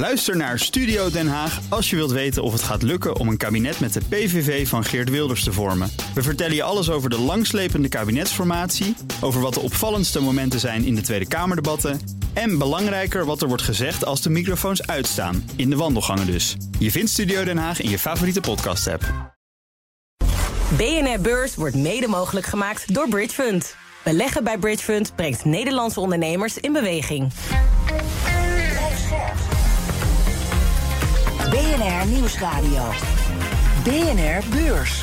Luister naar Studio Den Haag als je wilt weten of het gaat lukken om een kabinet met de PVV van Geert Wilders te vormen. We vertellen je alles over de langslepende kabinetsformatie, over wat de opvallendste momenten zijn in de Tweede Kamerdebatten en belangrijker wat er wordt gezegd als de microfoons uitstaan, in de wandelgangen dus. Je vindt Studio Den Haag in je favoriete podcast-app. BNR Beurs wordt mede mogelijk gemaakt door Bridge Fund. Beleggen bij Bridge Fund brengt Nederlandse ondernemers in beweging. BNR Nieuwsradio. BNR Beurs.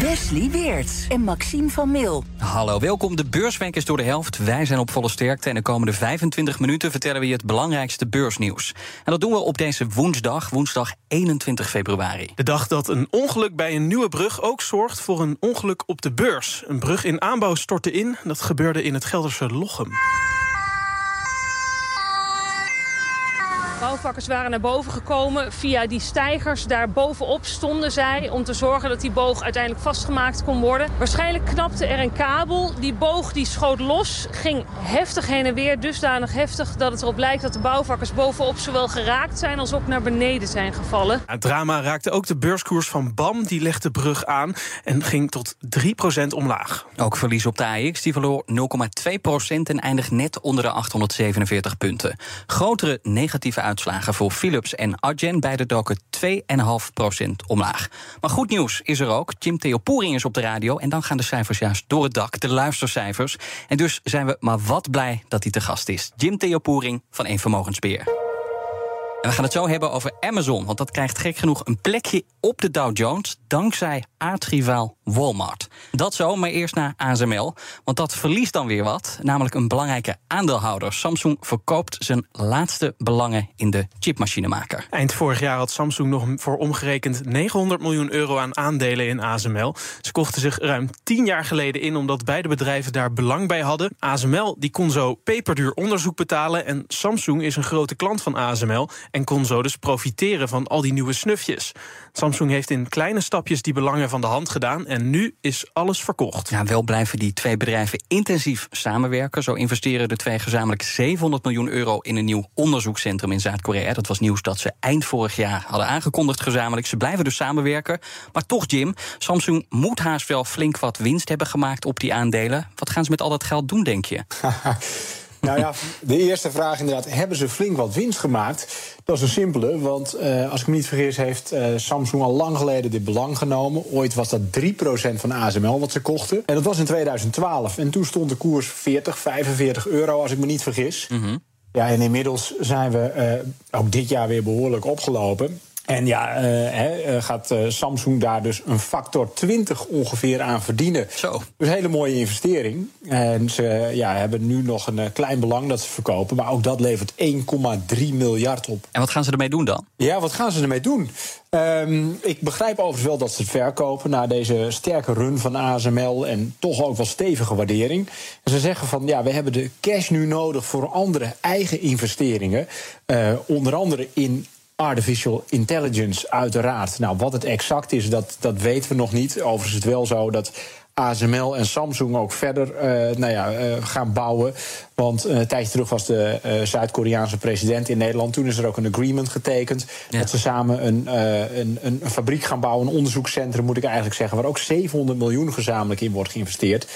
Wesley Weert en Maxime van Mil. Hallo, welkom. De beursweek is door de helft. Wij zijn op volle sterkte en de komende 25 minuten vertellen we je het belangrijkste beursnieuws. En dat doen we op deze woensdag, woensdag 21 februari. De dag dat een ongeluk bij een nieuwe brug ook zorgt voor een ongeluk op de beurs. Een brug in aanbouw stortte in. Dat gebeurde in het Gelderse Lochem. Bouwvakkers waren naar boven gekomen. Via die stijgers daar bovenop stonden zij... om te zorgen dat die boog uiteindelijk vastgemaakt kon worden. Waarschijnlijk knapte er een kabel. Die boog die schoot los, ging heftig heen en weer. Dusdanig heftig dat het erop lijkt dat de bouwvakkers bovenop... zowel geraakt zijn als ook naar beneden zijn gevallen. Het drama raakte ook de beurskoers van BAM. Die legde de brug aan en ging tot 3% omlaag. Ook verlies op de AX, die verloor 0,2% en eindigt net onder de 847 punten. Grotere negatieve voor Philips en Argen. Beide doken 2,5% omlaag. Maar goed nieuws is er ook. Jim Theopoering is op de radio. En dan gaan de cijfers juist door het dak, de luistercijfers. En dus zijn we maar wat blij dat hij te gast is. Jim Theopoering van Eén Vermogensbeheer. En we gaan het zo hebben over Amazon, want dat krijgt gek genoeg een plekje op de Dow Jones dankzij aardrivaal Walmart. Dat zo, maar eerst naar ASML, want dat verliest dan weer wat, namelijk een belangrijke aandeelhouder. Samsung verkoopt zijn laatste belangen in de chipmachinemaker. Eind vorig jaar had Samsung nog voor omgerekend 900 miljoen euro aan aandelen in ASML. Ze kochten zich ruim 10 jaar geleden in omdat beide bedrijven daar belang bij hadden. ASML die kon zo peperduur onderzoek betalen en Samsung is een grote klant van ASML en kon zo dus profiteren van al die nieuwe snufjes. Samsung heeft in kleine stapjes die belangen van de hand gedaan en nu is alles verkocht. Ja, wel blijven die twee bedrijven intensief samenwerken. Zo investeren de twee gezamenlijk 700 miljoen euro in een nieuw onderzoekscentrum in Zuid-Korea. Dat was nieuws dat ze eind vorig jaar hadden aangekondigd gezamenlijk. Ze blijven dus samenwerken. Maar toch, Jim, Samsung moet haast wel flink wat winst hebben gemaakt op die aandelen. Wat gaan ze met al dat geld doen, denk je? Nou ja, de eerste vraag inderdaad. Hebben ze flink wat winst gemaakt? Dat is een simpele, want uh, als ik me niet vergis... heeft uh, Samsung al lang geleden dit belang genomen. Ooit was dat 3% van ASML wat ze kochten. En dat was in 2012. En toen stond de koers 40, 45 euro, als ik me niet vergis. Mm -hmm. Ja, en inmiddels zijn we uh, ook dit jaar weer behoorlijk opgelopen. En ja, uh, he, gaat uh, Samsung daar dus een factor 20 ongeveer aan verdienen. Zo. Dus een hele mooie investering. En ze ja, hebben nu nog een klein belang dat ze verkopen. Maar ook dat levert 1,3 miljard op. En wat gaan ze ermee doen dan? Ja, wat gaan ze ermee doen? Um, ik begrijp overigens wel dat ze het verkopen na deze sterke run van ASML en toch ook wel stevige waardering. En ze zeggen van ja, we hebben de cash nu nodig voor andere eigen investeringen. Uh, onder andere in artificial intelligence, uiteraard. Nou, wat het exact is, dat, dat weten we nog niet. Overigens is het wel zo dat ASML en Samsung ook verder uh, nou ja, uh, gaan bouwen. Want uh, een tijdje terug was de Zuid-Koreaanse president in Nederland. Toen is er ook een agreement getekend. Ja. Dat ze samen een, een, een, fabriek gaan bouwen, een onderzoekscentrum moet ik eigenlijk zeggen. Waar ook 700 miljoen gezamenlijk in wordt geïnvesteerd.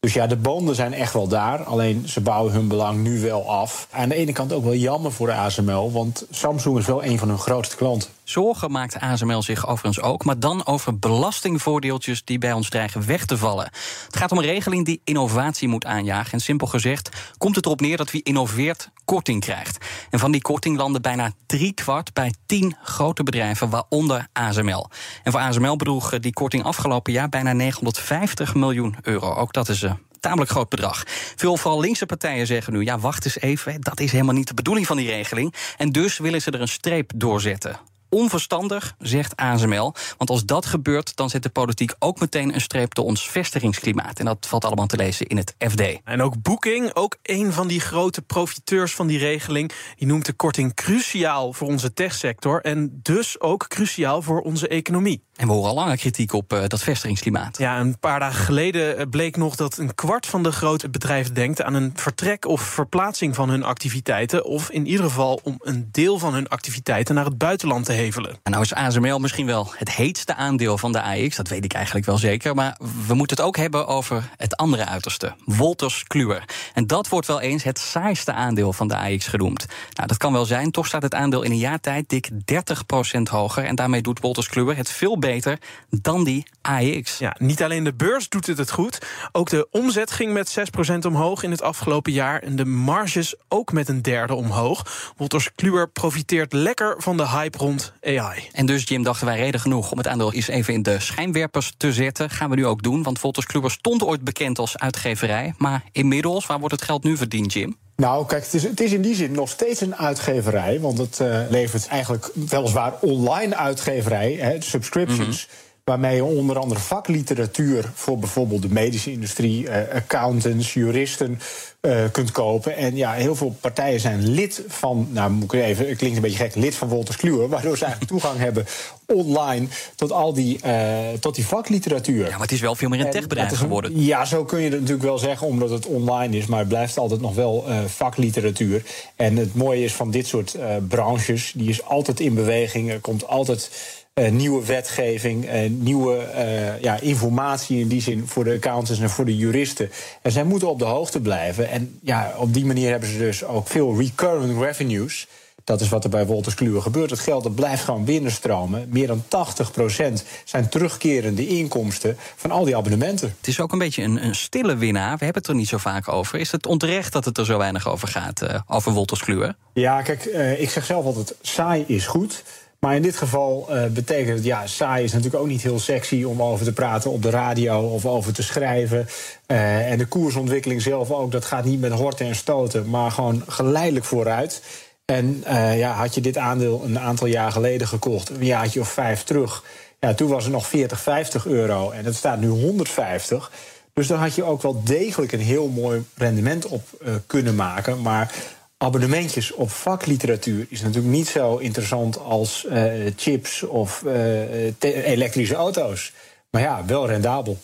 Dus ja, de banden zijn echt wel daar. Alleen ze bouwen hun belang nu wel af. Aan de ene kant ook wel jammer voor de ASML. Want Samsung is wel een van hun grootste klanten. Zorgen maakt ASML zich overigens ook, maar dan over belastingvoordeeltjes die bij ons dreigen weg te vallen. Het gaat om een regeling die innovatie moet aanjagen. En simpel gezegd komt het erop neer dat wie innoveert korting krijgt. En van die korting landen bijna drie kwart bij tien grote bedrijven, waaronder ASML. En voor ASML bedroeg die korting afgelopen jaar bijna 950 miljoen euro. Ook dat is een tamelijk groot bedrag. Veel vooral linkse partijen zeggen nu: ja, wacht eens even, dat is helemaal niet de bedoeling van die regeling. En dus willen ze er een streep doorzetten onverstandig, zegt ASML. Want als dat gebeurt, dan zet de politiek ook meteen een streep door ons vestigingsklimaat. En dat valt allemaal te lezen in het FD. En ook Booking, ook een van die grote profiteurs van die regeling, die noemt de korting cruciaal voor onze techsector en dus ook cruciaal voor onze economie. En we horen al langer kritiek op uh, dat vestigingsklimaat. Ja, een paar dagen geleden eh, bleek nog dat een kwart van de grote bedrijven denkt aan een vertrek of verplaatsing van hun activiteiten. Of in ieder geval om een deel van hun activiteiten naar het buitenland te hevelen. En nou is ASML misschien wel het heetste aandeel van de AX, dat weet ik eigenlijk wel zeker. Maar we moeten het ook hebben over het andere uiterste, Wolters Kluwer. En dat wordt wel eens het saaiste aandeel van de AX genoemd. Nou, dat kan wel zijn, toch staat het aandeel in een jaar tijd dik 30% hoger. En daarmee doet Wolters Kluwer het veel beter dan die AX. Ja, niet alleen de beurs doet het het goed. Ook de omzet ging met 6% omhoog in het afgelopen jaar. En de marges ook met een derde omhoog. Wolters Kluwer profiteert lekker van de hype rond AI. En dus, Jim, dachten wij reden genoeg om het aandeel eens even in de schijnwerpers te zetten. Gaan we nu ook doen, want Wolters Kluwer stond ooit bekend als uitgeverij. Maar inmiddels, waar wordt het geld nu verdiend, Jim? Nou, kijk, het is, het is, in die zin nog steeds een uitgeverij. Want het uh, levert eigenlijk weliswaar online uitgeverij, hè, subscriptions. Mhm waarmee je onder andere vakliteratuur voor bijvoorbeeld de medische industrie, eh, accountants, juristen uh, kunt kopen. En ja, heel veel partijen zijn lid van, nou moet ik even, het klinkt een beetje gek, lid van Wolters Kluwer, waardoor ze eigenlijk toegang hebben online tot al die, uh, tot die vakliteratuur. Ja, maar het is wel veel meer een techbedrijf geworden. Ja, zo kun je het natuurlijk wel zeggen, omdat het online is, maar het blijft altijd nog wel uh, vakliteratuur. En het mooie is van dit soort branches, die is altijd in beweging, er komt altijd uh, nieuwe wetgeving, uh, nieuwe uh, ja, informatie in die zin voor de accountants en voor de juristen. En zij moeten op de hoogte blijven. En ja, op die manier hebben ze dus ook veel recurring revenues. Dat is wat er bij Wolters Kluwer gebeurt. Het geld dat blijft gewoon binnenstromen. Meer dan 80% zijn terugkerende inkomsten van al die abonnementen. Het is ook een beetje een, een, stille winnaar. We hebben het er niet zo vaak over. Is het onterecht dat het er zo weinig over gaat, uh, over Wolters Kluwer? Ja, kijk, uh, ik zeg zelf altijd: saai is goed. Maar in dit geval uh, betekent het, ja, saai is natuurlijk ook niet heel sexy om over te praten op de radio of over te schrijven. Uh, en de koersontwikkeling zelf ook, dat gaat niet met horten en stoten, maar gewoon geleidelijk vooruit. En uh, ja, had je dit aandeel een aantal jaar geleden gekocht, een jaartje of vijf terug, ja, toen was het nog 40, 50 euro en het staat nu 150. Dus dan had je ook wel degelijk een heel mooi rendement op kunnen maken. Maar abonnementjes op vakliteratuur is natuurlijk niet zo interessant als uh, chips of uh, elektrische auto's. Maar ja, wel rendabel.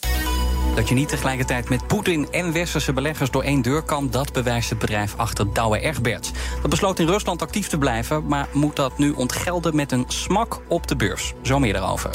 Dat je niet tegelijkertijd met Poetin en westerse beleggers door één deur kan, dat bewijst het bedrijf achter Douwe Egberts. Dat besloot in Rusland actief te blijven, maar moet dat nu ontgelden met een smak op de beurs. Zo meer daarover.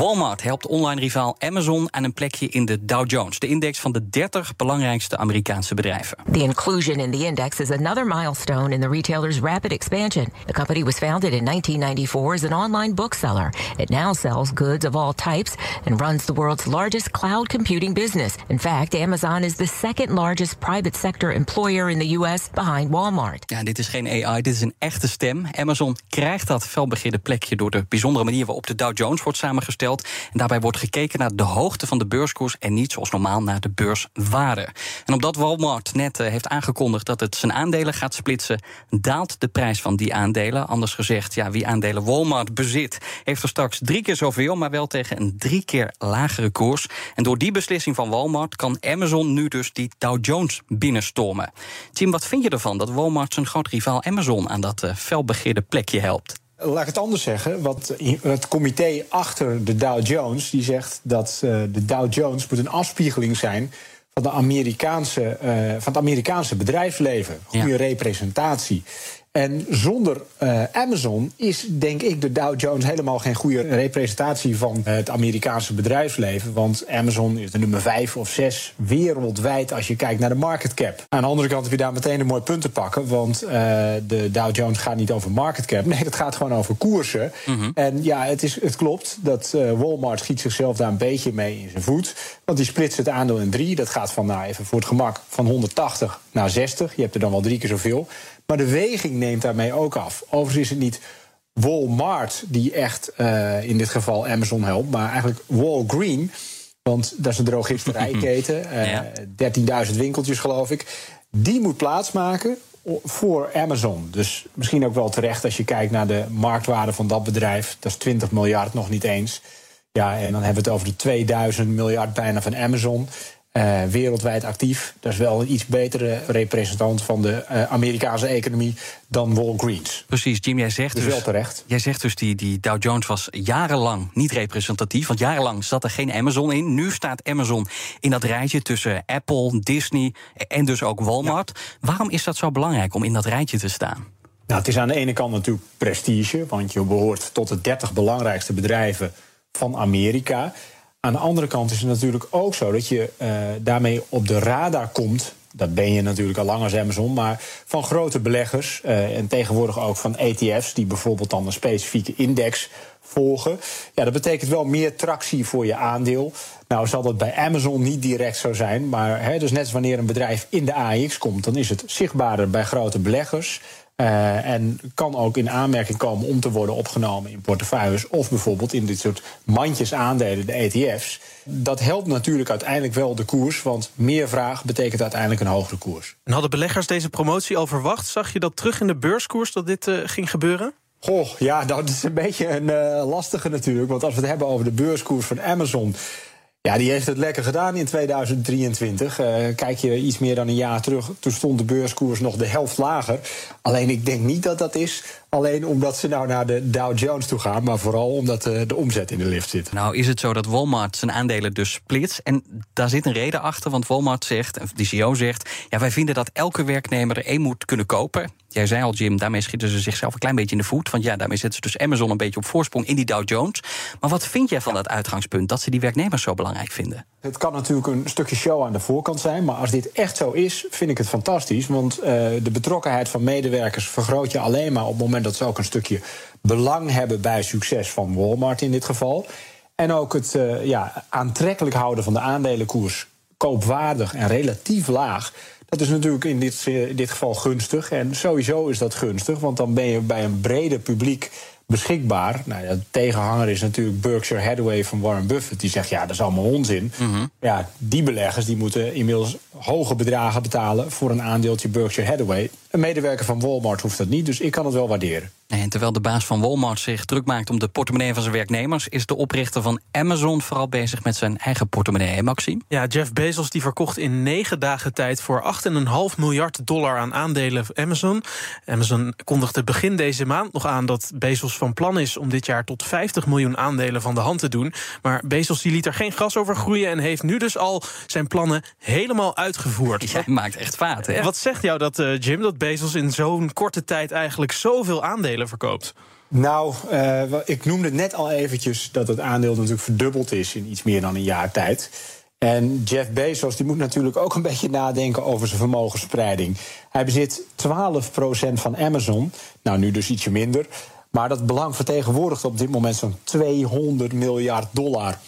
Walmart helpt online rivaal Amazon aan een plekje in de Dow Jones, de index van de 30 belangrijkste Amerikaanse bedrijven. The inclusion in the index is another milestone in the retailer's rapid expansion. The company was founded in 1994 as an online bookseller. It now sells goods of all types and runs the world's largest cloud computing business. In fact, Amazon is the second largest private sector employer in the US behind Walmart. Ja, dit is geen AI, dit is een echte stem. Amazon krijgt dat felbegeerde plekje door de bijzondere manier waarop de Dow Jones wordt samengesteld en daarbij wordt gekeken naar de hoogte van de beurskoers en niet zoals normaal naar de beurswaarde. En omdat Walmart net eh, heeft aangekondigd dat het zijn aandelen gaat splitsen, daalt de prijs van die aandelen. Anders gezegd, ja, wie aandelen Walmart bezit, heeft er straks drie keer zoveel, maar wel tegen een drie keer lagere koers. En door die beslissing van Walmart kan Amazon nu dus die Dow Jones binnenstormen. Tim, wat vind je ervan dat Walmart zijn groot rivaal Amazon aan dat uh, felbegeerde plekje helpt? Laat ik het anders zeggen. Wat het comité achter de Dow Jones die zegt dat uh, de Dow Jones moet een afspiegeling zijn van, de Amerikaanse, uh, van het Amerikaanse bedrijfsleven. Goede ja. representatie. En zonder uh, Amazon is, denk ik, de Dow Jones helemaal geen goede representatie van het Amerikaanse bedrijfsleven. Want Amazon is de nummer vijf of zes wereldwijd als je kijkt naar de market cap. Aan de andere kant heb je daar meteen een mooi punt te pakken. Want uh, de Dow Jones gaat niet over market cap. Nee, dat gaat gewoon over koersen. Mm -hmm. En ja, het, is, het klopt dat uh, Walmart schiet zichzelf daar een beetje mee in zijn voet. Want die splitst het aandeel in drie. Dat gaat van, nou even voor het gemak, van 180 naar 60. Je hebt er dan wel drie keer zoveel. Maar de weging neemt daarmee ook af. Overigens is het niet Walmart die echt uh, in dit geval Amazon helpt, maar eigenlijk Walgreen. Want dat is een drogisterijketen. Uh, 13.000 winkeltjes, geloof ik. Die moet plaatsmaken voor Amazon. Dus misschien ook wel terecht als je kijkt naar de marktwaarde van dat bedrijf. Dat is 20 miljard nog niet eens. Ja, en dan hebben we het over de 2000 miljard bijna van Amazon. Uh, wereldwijd actief. Dat is wel een iets betere representant van de uh, Amerikaanse economie dan Walgreens. Precies, Jim, jij zegt dus, dus wel terecht. Jij zegt dus die, die Dow Jones was jarenlang niet representatief, want jarenlang zat er geen Amazon in. Nu staat Amazon in dat rijtje tussen Apple, Disney en dus ook Walmart. Ja. Waarom is dat zo belangrijk om in dat rijtje te staan? Nou, het is aan de ene kant natuurlijk prestige, want je behoort tot de 30 belangrijkste bedrijven van Amerika. Aan de andere kant is het natuurlijk ook zo dat je uh, daarmee op de radar komt. Dat ben je natuurlijk al lang als Amazon, maar van grote beleggers uh, en tegenwoordig ook van ETF's, die bijvoorbeeld dan een specifieke index volgen. Ja, dat betekent wel meer tractie voor je aandeel. Nou zal dat bij Amazon niet direct zo zijn, maar hè, dus net als wanneer een bedrijf in de AX komt, dan is het zichtbaarder bij grote beleggers. Uh, en kan ook in aanmerking komen om te worden opgenomen in portefeuilles of bijvoorbeeld in dit soort mandjes aandelen, de ETF's. Dat helpt natuurlijk uiteindelijk wel de koers, want meer vraag betekent uiteindelijk een hogere koers. En hadden beleggers deze promotie al verwacht? Zag je dat terug in de beurskoers dat dit uh, ging gebeuren? Goh, ja, dat is een beetje een uh, lastige natuurlijk. Want als we het hebben over de beurskoers van Amazon. Ja, die heeft het lekker gedaan in 2023. Uh, kijk je iets meer dan een jaar terug, toen stond de beurskoers nog de helft lager. Alleen ik denk niet dat dat is alleen omdat ze nou naar de Dow Jones toe gaan, maar vooral omdat uh, de omzet in de lift zit. Nou is het zo dat Walmart zijn aandelen dus splitst. En daar zit een reden achter, want Walmart zegt, de CEO zegt... ja, wij vinden dat elke werknemer er één moet kunnen kopen. Jij zei al, Jim, daarmee schieten ze zichzelf een klein beetje in de voet. Want ja, daarmee zetten ze dus Amazon een beetje op voorsprong in die Dow Jones. Maar wat vind jij van dat uitgangspunt, dat ze die werknemers zo belangrijk vinden? Het kan natuurlijk een stukje show aan de voorkant zijn. Maar als dit echt zo is, vind ik het fantastisch. Want uh, de betrokkenheid van medewerkers vergroot je alleen maar op het moment dat ze ook een stukje belang hebben bij succes van Walmart in dit geval. En ook het uh, ja, aantrekkelijk houden van de aandelenkoers koopwaardig en relatief laag. Dat is natuurlijk in dit, in dit geval gunstig. En sowieso is dat gunstig, want dan ben je bij een breder publiek beschikbaar. Nou, de tegenhanger is natuurlijk Berkshire Hathaway van Warren Buffett. Die zegt, ja, dat is allemaal onzin. Mm -hmm. Ja, die beleggers die moeten inmiddels hoge bedragen betalen... voor een aandeeltje Berkshire Hathaway. Een medewerker van Walmart hoeft dat niet, dus ik kan het wel waarderen. En terwijl de baas van Walmart zich druk maakt om de portemonnee van zijn werknemers, is de oprichter van Amazon vooral bezig met zijn eigen portemonnee, hè, Maxime? Ja, Jeff Bezos die verkocht in negen dagen tijd voor 8,5 miljard dollar aan aandelen Amazon. Amazon kondigde begin deze maand nog aan dat Bezos van plan is om dit jaar tot 50 miljoen aandelen van de hand te doen. Maar Bezos die liet er geen gras over groeien en heeft nu dus al zijn plannen helemaal uitgevoerd. Jij maakt echt vaat, hè? Wat zegt jou dat, uh, Jim, dat Bezos in zo'n korte tijd eigenlijk zoveel aandelen verkoopt? Nou, uh, ik noemde net al eventjes dat het aandeel natuurlijk verdubbeld is in iets meer dan een jaar tijd. En Jeff Bezos die moet natuurlijk ook een beetje nadenken over zijn vermogensspreiding. Hij bezit 12% van Amazon, nou nu dus ietsje minder. Maar dat belang vertegenwoordigt op dit moment zo'n 200 miljard dollar.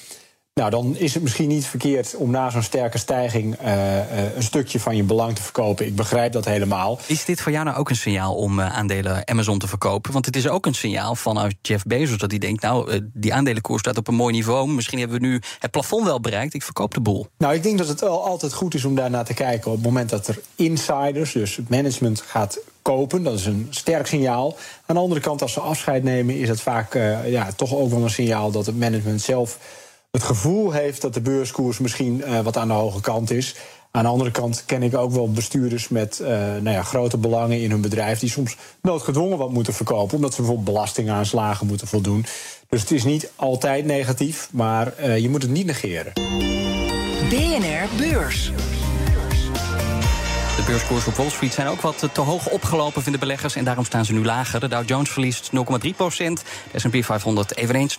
Nou, dan is het misschien niet verkeerd om na zo'n sterke stijging uh, uh, een stukje van je belang te verkopen. Ik begrijp dat helemaal. Is dit voor jou nou ook een signaal om uh, aandelen Amazon te verkopen? Want het is ook een signaal vanuit Jeff Bezos dat hij denkt: nou, die aandelenkoers staat op een mooi niveau. Misschien hebben we nu het plafond wel bereikt. Ik verkoop de boel. Nou, ik denk dat het wel altijd goed is om daarnaar te kijken. Op het moment dat er insiders, dus het management, gaat kopen. Dat is een sterk signaal. Aan de andere kant, als ze afscheid nemen, is het vaak ja, toch ook wel een signaal dat het management zelf het gevoel heeft dat de beurskoers misschien uh, wat aan de hoge kant is. Aan de andere kant ken ik ook wel bestuurders met uh, nou ja, grote belangen in hun bedrijf... die soms noodgedwongen wat moeten verkopen... omdat ze bijvoorbeeld belastingaanslagen moeten voldoen. Dus het is niet altijd negatief, maar uh, je moet het niet negeren. BNR Beurs. De beurskoers op Wall Street zijn ook wat te hoog opgelopen, vinden beleggers. En daarom staan ze nu lager. De Dow Jones verliest 0,3 procent. De S&P 500 eveneens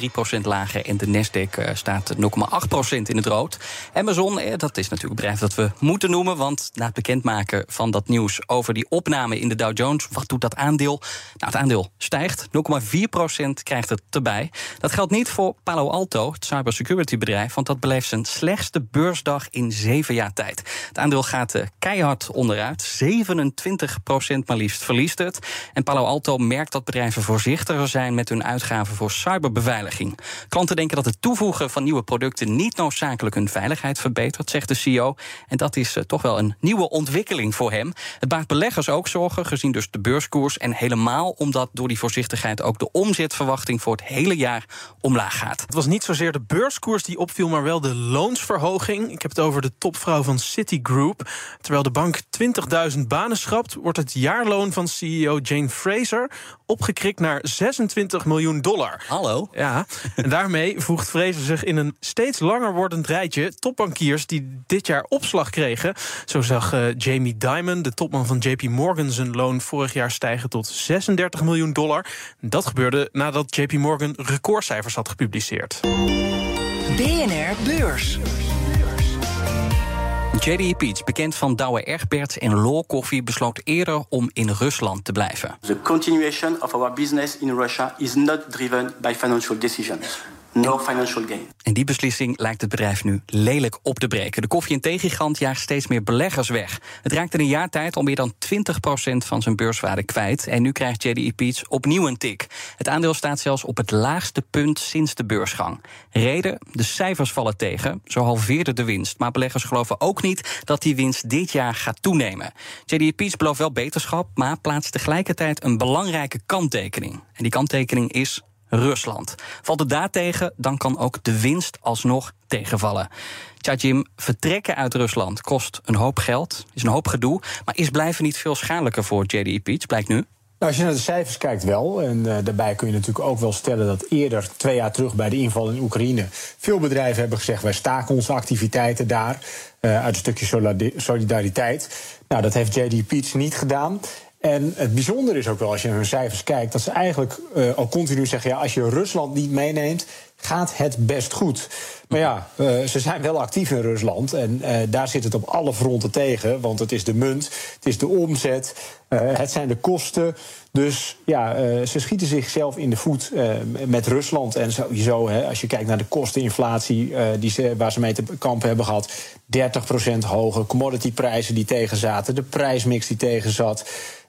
0,3 procent lager. En de Nasdaq staat 0,8 procent in het rood. Amazon, dat is natuurlijk een bedrijf dat we moeten noemen. Want na het bekendmaken van dat nieuws over die opname in de Dow Jones... wat doet dat aandeel? Nou, het aandeel stijgt. 0,4 procent krijgt het erbij. Dat geldt niet voor Palo Alto, het cybersecurity bedrijf... want dat beleeft zijn slechtste beursdag in zeven jaar tijd. Het aandeel gaat uh, keihard onderuit. 27% maar liefst verliest het. En Palo Alto merkt dat bedrijven voorzichtiger zijn met hun uitgaven voor cyberbeveiliging. Klanten denken dat het toevoegen van nieuwe producten niet noodzakelijk hun veiligheid verbetert, zegt de CEO. En dat is uh, toch wel een nieuwe ontwikkeling voor hem. Het baart beleggers ook zorgen, gezien dus de beurskoers. En helemaal omdat door die voorzichtigheid ook de omzetverwachting voor het hele jaar omlaag gaat. Het was niet zozeer de beurskoers die opviel, maar wel de loonsverhoging. Ik heb het over de topvrouw van Citigroup. Terwijl de bank 20.000 banen schrapt, wordt het jaarloon van CEO Jane Fraser opgekrikt naar 26 miljoen dollar. Hallo? Ja, en daarmee voegt Fraser zich in een steeds langer wordend rijtje topbankiers die dit jaar opslag kregen. Zo zag uh, Jamie Dimon, de topman van JP Morgan, zijn loon vorig jaar stijgen tot 36 miljoen dollar. Dat gebeurde nadat JP Morgan recordcijfers had gepubliceerd. BNR Beurs. JDE Peets, bekend van Douwe Egberts en Law Coffee, besloot eerder om in Rusland te blijven. The continuation of our business in Russia is not driven by financial decisions no financial gain. En die beslissing lijkt het bedrijf nu lelijk op te breken. De koffie- en theegigant jaagt steeds meer beleggers weg. Het raakt in een jaar tijd al meer dan 20% van zijn beurswaarde kwijt. En nu krijgt JDE Peets opnieuw een tik. Het aandeel staat zelfs op het laagste punt sinds de beursgang. Reden? De cijfers vallen tegen. Zo halveerde de winst. Maar beleggers geloven ook niet dat die winst dit jaar gaat toenemen. JDE Peets belooft wel beterschap, maar plaatst tegelijkertijd een belangrijke kanttekening. En die kanttekening is Rusland. Valt het daar tegen, dan kan ook de winst alsnog tegenvallen. Tja, Jim, vertrekken uit Rusland kost een hoop geld, is een hoop gedoe, maar is blijven niet veel schadelijker voor JDE Peach, blijkt nu? Nou, als je naar de cijfers kijkt wel, en uh, daarbij kun je natuurlijk ook wel stellen dat eerder, twee jaar terug bij de inval in Oekraïne, veel bedrijven hebben gezegd wij staken onze activiteiten daar uh, uit een stukje solidariteit. Nou, dat heeft JD Peach niet gedaan. En het bijzondere is ook wel, als je naar hun cijfers kijkt, dat ze eigenlijk uh, al continu zeggen: ja, als je Rusland niet meeneemt, gaat het best goed. Maar ja, uh, ze zijn wel actief in Rusland. En uh, daar zit het op alle fronten tegen. Want het is de munt, het is de omzet, het zijn de kosten. Dus ja, ze schieten zichzelf in de voet met Rusland. En sowieso, hè, als je kijkt naar de kosteninflatie die ze, waar ze mee te kampen hebben gehad. 30% hoger, commodityprijzen die tegen zaten, de prijsmix die tegen zat.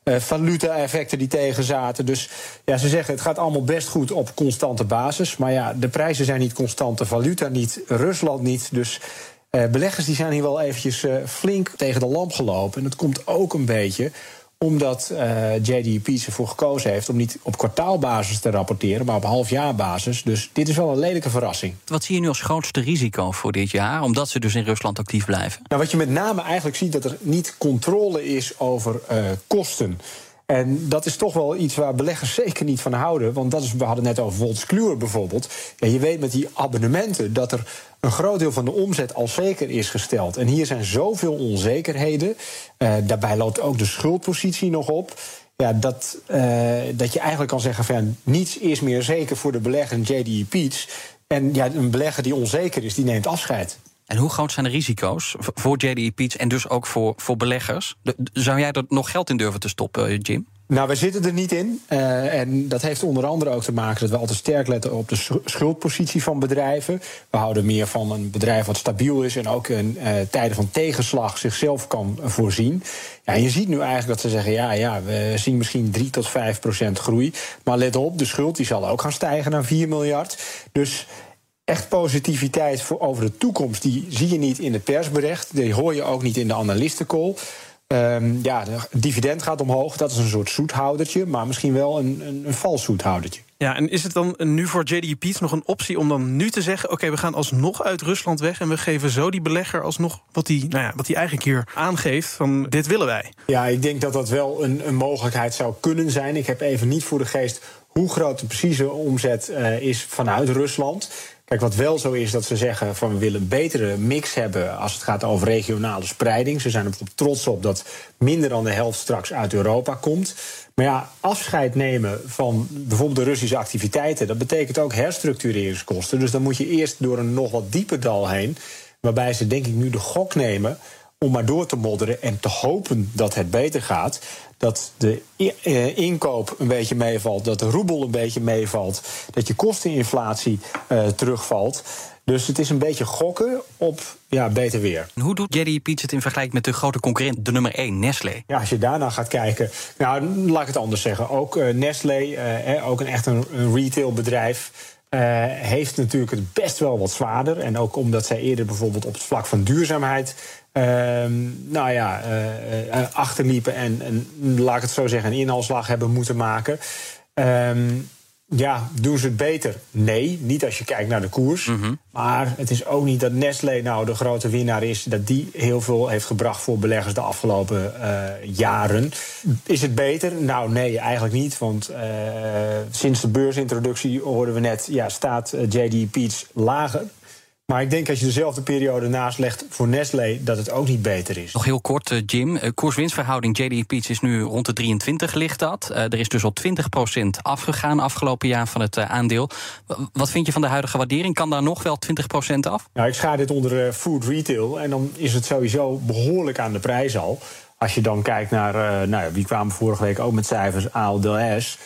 Uh, valuta-effecten die tegen zaten. Dus ja, ze zeggen het gaat allemaal best goed op constante basis. Maar ja, de prijzen zijn niet constant, de valuta niet, Rusland niet. Dus uh, beleggers die zijn hier wel eventjes uh, flink tegen de lamp gelopen. En dat komt ook een beetje omdat uh, JDP ervoor gekozen heeft om niet op kwartaalbasis te rapporteren, maar op halfjaarbasis. Dus dit is wel een lelijke verrassing. Wat zie je nu als grootste risico voor dit jaar, omdat ze dus in Rusland actief blijven? Nou, wat je met name eigenlijk ziet, dat er niet controle is over uh, kosten. En dat is toch wel iets waar beleggers zeker niet van houden. Want dat is, we hadden net over Woltz Kluwer bijvoorbeeld. Ja, je weet met die abonnementen dat er een groot deel van de omzet al zeker is gesteld. En hier zijn zoveel onzekerheden. Uh, daarbij loopt ook de schuldpositie nog op. Ja, dat, uh, dat je eigenlijk kan zeggen van niets is meer zeker voor de belegger JDE Peets. En ja, een belegger die onzeker is, die neemt afscheid. En hoe groot zijn de risico's voor JDE Peets en dus ook voor, voor beleggers? zou jij er nog geld in durven te stoppen, Jim? Nou, wij zitten er niet in. Uh, en dat heeft onder andere ook te maken dat we altijd sterk letten op de schuldpositie van bedrijven. We houden meer van een bedrijf wat stabiel is en ook in uh, tijden van tegenslag zichzelf kan voorzien. Ja, je ziet nu eigenlijk dat ze zeggen: ja, ja, we zien misschien 3 tot 5 procent groei. Maar let op, de schuld die zal ook gaan stijgen naar 4 miljard. Dus echt positiviteit voor over de toekomst, die zie je niet in het persbericht. Die hoor je ook niet in de analistencall. Um, ja, het dividend gaat omhoog. Dat is een soort zoethoudertje, maar misschien wel een, een, een vals zoethoudertje. Ja, en is het dan nu voor Peets nog een optie om dan nu te zeggen: oké, okay, we gaan alsnog uit Rusland weg en we geven zo die belegger alsnog wat hij nou ja, wat eigenlijk hier aangeeft: van dit willen wij? Ja, ik denk dat dat wel een, een mogelijkheid zou kunnen zijn. Ik heb even niet voor de geest hoe groot de precieze omzet uh, is vanuit Rusland. Kijk, wat wel zo is dat ze zeggen van we willen een betere mix hebben als het gaat over regionale spreiding. Ze zijn er trots op dat minder dan de helft straks uit Europa komt. Maar ja, afscheid nemen van bijvoorbeeld de Russische activiteiten, dat betekent ook herstructureringskosten. Dus dan moet je eerst door een nog wat dieper dal heen. Waarbij ze denk ik nu de gok nemen om maar door te modderen en te hopen dat het beter gaat. Dat de eh, inkoop een beetje meevalt, dat de roebel een beetje meevalt, dat je kosteninflatie uh, terugvalt. Dus het is een beetje gokken op ja, beter weer. Hoe doet JD Peets het in vergelijking met de grote concurrent, de nummer 1, Nestlé? Ja, als je daarna gaat kijken. Nou, laat ik het anders zeggen. Ook uh, Nestlé, uh, ook een echt een, een retailbedrijf. Uh, heeft natuurlijk het best wel wat zwaarder. En ook omdat zij eerder bijvoorbeeld op het vlak van duurzaamheid. Uh, nou ja, uh, achterliepen en, en, laat ik het zo zeggen, een inhaalslag hebben moeten maken. Ehm, ja, doen ze het beter? Nee, niet als je kijkt naar de koers. Mhm. Maar het is ook niet dat Nestlé nou de grote winnaar is... dat die heel veel heeft gebracht voor beleggers de afgelopen uh, jaren. Is het beter? Nou, nee, eigenlijk niet. Want uh, sinds de beursintroductie hoorden we net... Ja, staat JD Peets lager maar ik denk als je dezelfde periode naast legt voor Nestlé, dat het ook niet beter is. Nog heel kort, uh, Jim. Uh, Koers-winstverhouding JD Peets is nu rond de 23, ligt dat. Uh, er is dus al 20% afgegaan afgelopen jaar van het aandeel. wat vind je van de huidige waardering? Kan daar nog wel 20% af? Nou, ik schaar dit onder food retail. En dan is het sowieso behoorlijk aan de prijs al. Als je dan kijkt naar, nou, wie kwamen vorige week ook met cijfers, ALDS.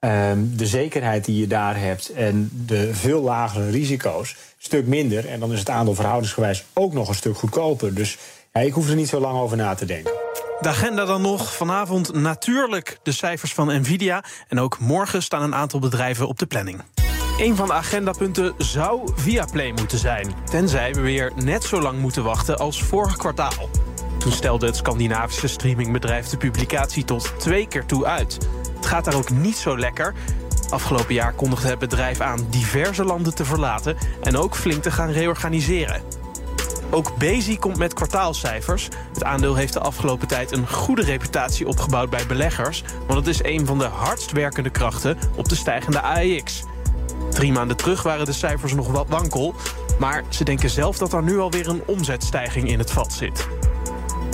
Um, de zekerheid die je daar hebt en de veel lagere risico's, stuk minder. En dan is het aandeel verhoudingsgewijs ook nog een stuk goedkoper. Dus ja, ik hoef er niet zo lang over na te denken. De agenda dan nog. Vanavond natuurlijk de cijfers van Nvidia. En ook morgen staan een aantal bedrijven op de planning. Een van de agendapunten zou Viaplay moeten zijn. Tenzij we weer net zo lang moeten wachten als vorig kwartaal. Toen stelde het Scandinavische streamingbedrijf de publicatie tot twee keer toe uit. Gaat daar ook niet zo lekker. Afgelopen jaar kondigde het bedrijf aan diverse landen te verlaten en ook flink te gaan reorganiseren. Ook Bezi komt met kwartaalcijfers. Het aandeel heeft de afgelopen tijd een goede reputatie opgebouwd bij beleggers, want het is een van de hardst werkende krachten op de stijgende AEX. Drie maanden terug waren de cijfers nog wat wankel, maar ze denken zelf dat er nu alweer een omzetstijging in het vat zit.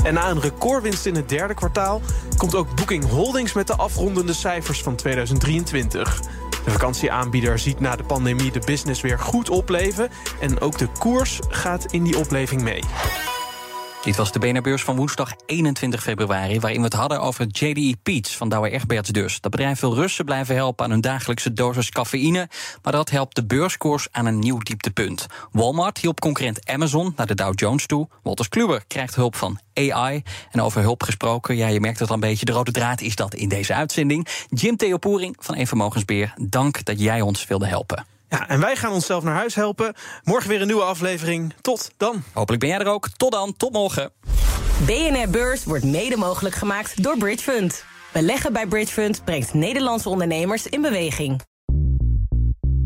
En na een recordwinst in het derde kwartaal komt ook Booking Holdings met de afrondende cijfers van 2023. De vakantieaanbieder ziet na de pandemie de business weer goed opleven en ook de koers gaat in die opleving mee. Dit was de BNR-beurs van woensdag 21 februari... waarin we het hadden over JDE Peets van Douwe Egberts dus. Dat bedrijf wil Russen blijven helpen aan hun dagelijkse dosis cafeïne... maar dat helpt de beurskoers aan een nieuw dieptepunt. Walmart hielp concurrent Amazon naar de Dow Jones toe. Wolters Kluwer krijgt hulp van AI. En over hulp gesproken, ja, je merkt het al een beetje... de rode draad is dat in deze uitzending. Jim Theopoering van Een Vermogensbeheer, dank dat jij ons wilde helpen. Ja, en wij gaan onszelf naar huis helpen. Morgen weer een nieuwe aflevering. Tot dan. Hopelijk ben jij er ook. Tot dan. Tot morgen. BNR Beurs wordt mede mogelijk gemaakt door Bridge Fund. Beleggen bij Bridge Fund brengt Nederlandse ondernemers in beweging.